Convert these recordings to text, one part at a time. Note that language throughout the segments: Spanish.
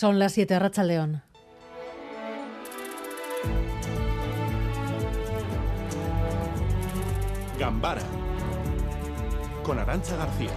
Son las 7, Racha León. Gambara con Arancha García.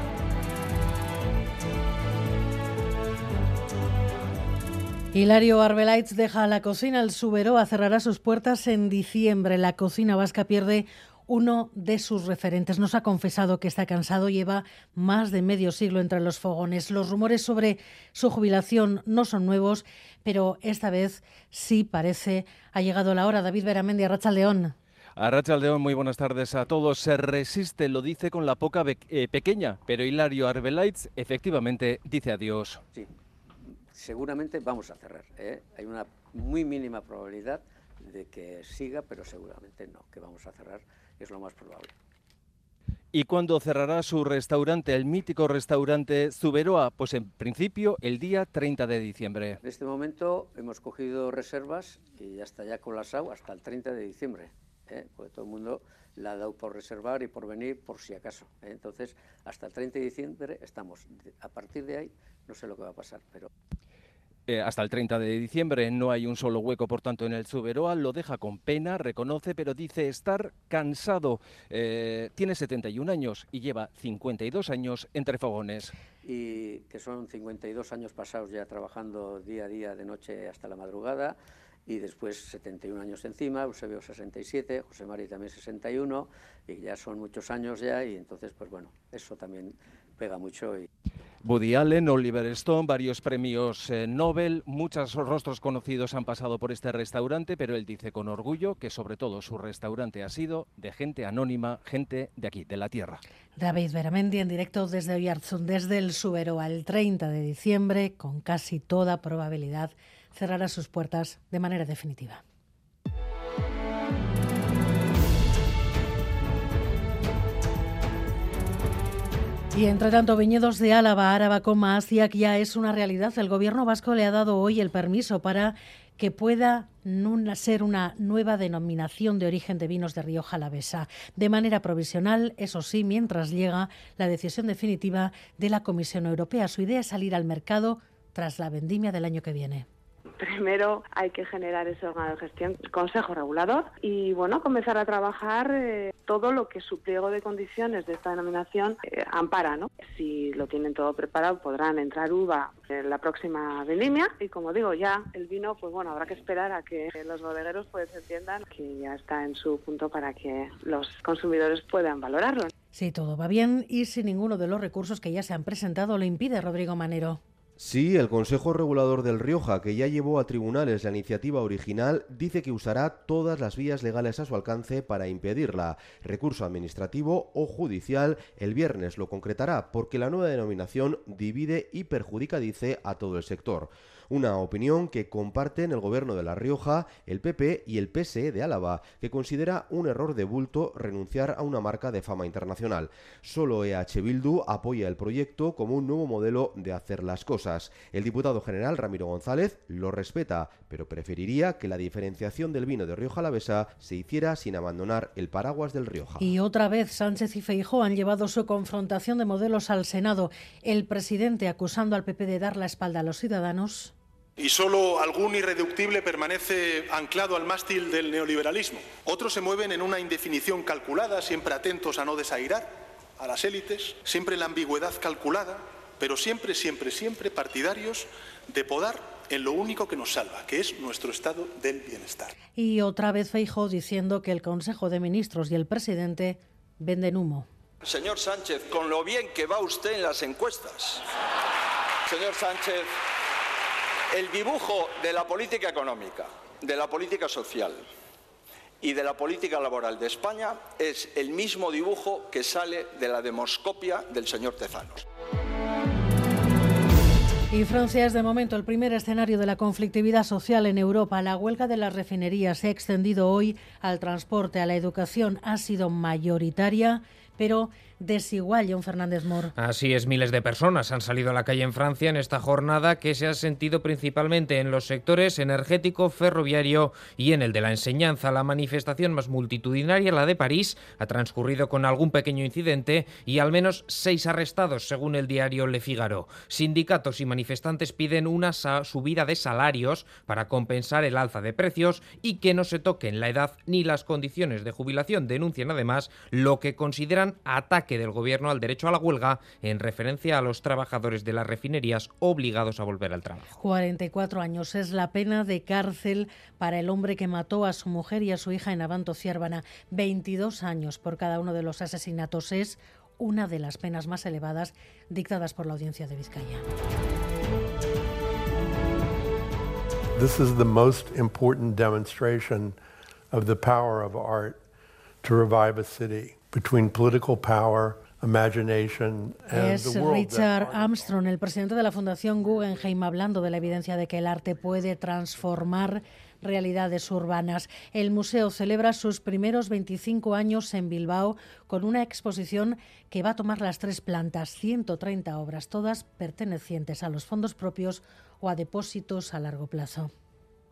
Hilario Arbelaitz deja la cocina. El Suberoa cerrará sus puertas en diciembre. La cocina vasca pierde uno de sus referentes. Nos ha confesado que está cansado, lleva más de medio siglo entre los fogones. Los rumores sobre su jubilación no son nuevos, pero esta vez sí parece ha llegado la hora. David Beramendi, Arracha León. Arracha León, muy buenas tardes a todos. Se resiste, lo dice con la poca eh, pequeña, pero Hilario Arbelaitz efectivamente dice adiós. Sí, seguramente vamos a cerrar. ¿eh? Hay una muy mínima probabilidad de que siga, pero seguramente no, que vamos a cerrar es lo más probable. ¿Y cuándo cerrará su restaurante, el mítico restaurante Zuberoa? Pues en principio el día 30 de diciembre. En este momento hemos cogido reservas y ya está ya colapsado hasta el 30 de diciembre, ¿eh? porque todo el mundo la ha dado por reservar y por venir por si acaso. ¿eh? Entonces, hasta el 30 de diciembre estamos. A partir de ahí no sé lo que va a pasar, pero... Eh, hasta el 30 de diciembre no hay un solo hueco, por tanto, en el Zuberoa. Lo deja con pena, reconoce, pero dice estar cansado. Eh, tiene 71 años y lleva 52 años entre fogones. Y que son 52 años pasados ya trabajando día a día, de noche hasta la madrugada. Y después 71 años encima, Eusebio 67, José Mari también 61, y ya son muchos años ya, y entonces, pues bueno, eso también pega mucho. Y... Woody Allen, Oliver Stone, varios premios eh, Nobel, muchos rostros conocidos han pasado por este restaurante, pero él dice con orgullo que sobre todo su restaurante ha sido de gente anónima, gente de aquí, de la tierra. David Beramendi en directo desde Oyarzún, desde el Subero al 30 de diciembre, con casi toda probabilidad cerrará sus puertas de manera definitiva. Y entre tanto, viñedos de Álava, Áraba, Coma, Asiac ya es una realidad. El gobierno vasco le ha dado hoy el permiso para que pueda ser una nueva denominación de origen de vinos de Rioja Alavesa, de manera provisional, eso sí, mientras llega la decisión definitiva de la Comisión Europea. Su idea es salir al mercado tras la vendimia del año que viene primero hay que generar ese órgano de gestión, consejo regulador, y bueno, comenzar a trabajar eh, todo lo que su pliego de condiciones de esta denominación eh, ampara, ¿no? Si lo tienen todo preparado, podrán entrar uva en la próxima vendimia, y como digo, ya el vino, pues bueno, habrá que esperar a que los bodegueros pues entiendan que ya está en su punto para que los consumidores puedan valorarlo. Sí, todo va bien y si ninguno de los recursos que ya se han presentado lo impide, Rodrigo Manero. Sí, el Consejo Regulador del Rioja, que ya llevó a tribunales la iniciativa original, dice que usará todas las vías legales a su alcance para impedirla. Recurso administrativo o judicial el viernes lo concretará porque la nueva denominación divide y perjudica, dice, a todo el sector. Una opinión que comparten el Gobierno de La Rioja, el PP y el PSE de Álava, que considera un error de bulto renunciar a una marca de fama internacional. Solo EH Bildu apoya el proyecto como un nuevo modelo de hacer las cosas. El diputado general Ramiro González lo respeta, pero preferiría que la diferenciación del vino de Rioja Alavesa se hiciera sin abandonar el paraguas del Rioja. Y otra vez Sánchez y Feijó han llevado su confrontación de modelos al Senado. El presidente acusando al PP de dar la espalda a los ciudadanos y solo algún irreductible permanece anclado al mástil del neoliberalismo. Otros se mueven en una indefinición calculada, siempre atentos a no desairar a las élites, siempre en la ambigüedad calculada, pero siempre, siempre, siempre partidarios de podar en lo único que nos salva, que es nuestro estado del bienestar. Y otra vez Feijóo diciendo que el Consejo de Ministros y el presidente venden humo. Señor Sánchez, con lo bien que va usted en las encuestas. Señor Sánchez, el dibujo de la política económica, de la política social y de la política laboral de España es el mismo dibujo que sale de la demoscopia del señor Tezanos. Y Francia es de momento el primer escenario de la conflictividad social en Europa. La huelga de las refinerías se ha extendido hoy al transporte, a la educación, ha sido mayoritaria, pero desigual, John Fernández Mor. Así es, miles de personas han salido a la calle en Francia en esta jornada que se ha sentido principalmente en los sectores energético, ferroviario y en el de la enseñanza. La manifestación más multitudinaria, la de París, ha transcurrido con algún pequeño incidente y al menos seis arrestados, según el diario Le Figaro. Sindicatos y manifestantes piden una subida de salarios para compensar el alza de precios y que no se toquen la edad ni las condiciones de jubilación. Denuncian además lo que consideran ataque del gobierno al derecho a la huelga en referencia a los trabajadores de las refinerías obligados a volver al trabajo. 44 años es la pena de cárcel para el hombre que mató a su mujer y a su hija en Abanto Ciérvana. 22 años por cada uno de los asesinatos es una de las penas más elevadas dictadas por la Audiencia de Vizcaya. This is the most important demonstration of the power of art to revive a city between political power es Richard Armstrong, el presidente de la Fundación Guggenheim, hablando de la evidencia de que el arte puede transformar realidades urbanas. El museo celebra sus primeros 25 años en Bilbao con una exposición que va a tomar las tres plantas, 130 obras, todas pertenecientes a los fondos propios o a depósitos a largo plazo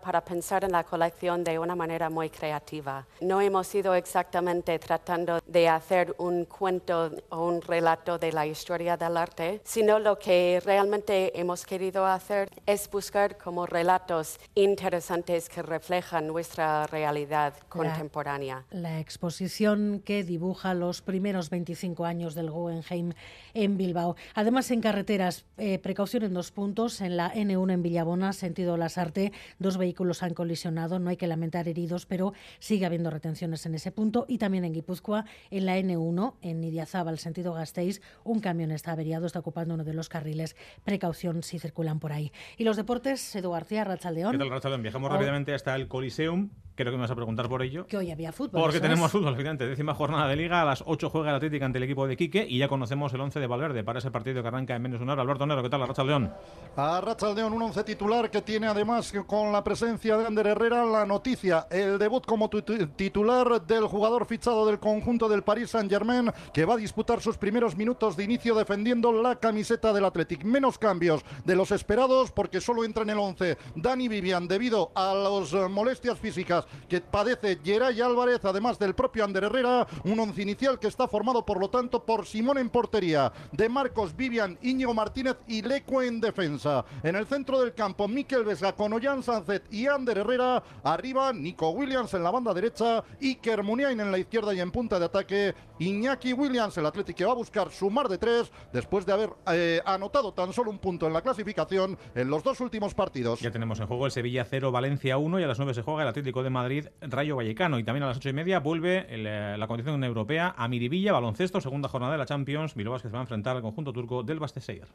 para pensar en la colección de una manera muy creativa. No hemos ido exactamente tratando de hacer un cuento o un relato de la historia del arte, sino lo que realmente hemos querido hacer es buscar como relatos interesantes que reflejan nuestra realidad contemporánea. La, exposición que dibuja los primeros 25 años del Guggenheim en Bilbao. Además, en carreteras, eh, precaución en dos puntos, en la N1 en Villabona, sentido Las Arte, dos vehículos vehículos han colisionado, no hay que lamentar heridos, pero sigue habiendo retenciones en ese punto. Y también en Guipúzcoa, en la N1, en Idiazábal, sentido Gasteiz, un camión está averiado, está ocupando uno de los carriles. Precaución si circulan por ahí. Y los deportes, Edu García, Rachaldeón. ¿Qué tal, Rachaldeón? Viajamos rápidamente hasta el Coliseum Creo que me vas a preguntar por ello. Que hoy había fútbol. Porque tenemos fútbol, finalmente. Décima jornada de Liga. A las 8 juega el Atlético ante el equipo de Quique y ya conocemos el 11 de Valverde para ese partido que arranca en menos de una hora. Alberto Nero, ¿qué tal? Racha León. A Racha León, un 11 titular que tiene además con la presencia de Ander Herrera la noticia, el debut como titular del jugador fichado del conjunto del Paris Saint-Germain que va a disputar sus primeros minutos de inicio defendiendo la camiseta del Athletic. Menos cambios de los esperados porque solo entra en el 11 Dani Vivian debido a las molestias físicas que padece Geray Álvarez, además del propio Ander Herrera, un once inicial que está formado por lo tanto por Simón en portería, de Marcos, Vivian, Íñigo Martínez y Leco en defensa. En el centro del campo, Miquel Vesga con Ollán Sánchez y Ander Herrera, arriba Nico Williams en la banda derecha, Iker Muniain en la izquierda y en punta de ataque, Iñaki Williams, el Atlético que va a buscar sumar de tres después de haber eh, anotado tan solo un punto en la clasificación en los dos últimos partidos. Ya tenemos en juego el Sevilla 0, Valencia 1 y a las 9 se juega el Atlético de Madrid, Rayo Vallecano. Y también a las ocho y media vuelve eh, la competición europea a Miribilla, baloncesto, segunda jornada de la Champions. Bilbao que se va a enfrentar al conjunto turco del Basteseir.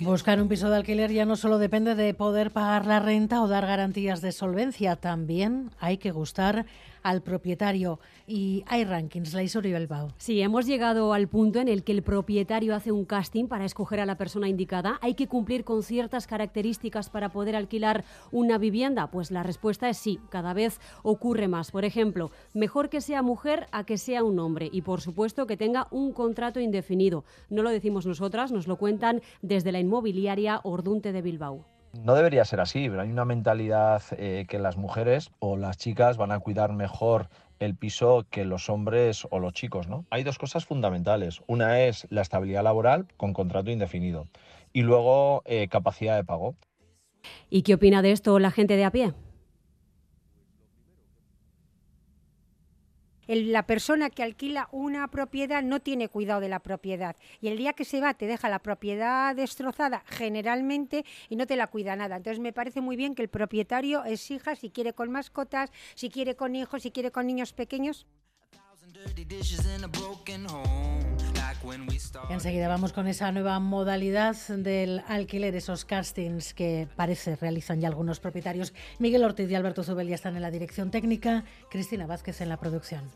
Buscar un piso de alquiler ya no solo depende de poder pagar la renta o dar garantías de solvencia, también hay que gustar al propietario. Y hay rankings, la Isori Bilbao. Sí, hemos llegado al punto en el que el propietario hace un casting para escoger a la persona indicada. ¿Hay que cumplir con ciertas características para poder alquilar una vivienda? Pues la respuesta es sí, cada vez ocurre más. Por ejemplo, mejor que sea mujer a que sea un hombre y por supuesto que tenga un contrato indefinido. No lo decimos nosotras, nos lo cuentan desde la inmobiliaria Ordunte de Bilbao. No debería ser así, pero hay una mentalidad eh, que las mujeres o las chicas van a cuidar mejor el piso que los hombres o los chicos, ¿no? Hay dos cosas fundamentales. Una es la estabilidad laboral con contrato indefinido y luego eh, capacidad de pago. ¿Y qué opina de esto la gente de a pie? La persona que alquila una propiedad no tiene cuidado de la propiedad y el día que se va te deja la propiedad destrozada generalmente y no te la cuida nada. Entonces me parece muy bien que el propietario exija si quiere con mascotas, si quiere con hijos, si quiere con niños pequeños. Enseguida vamos con esa nueva modalidad del alquiler, esos castings que parece realizan ya algunos propietarios. Miguel Ortiz y Alberto Zubel ya están en la dirección técnica, Cristina Vázquez en la producción.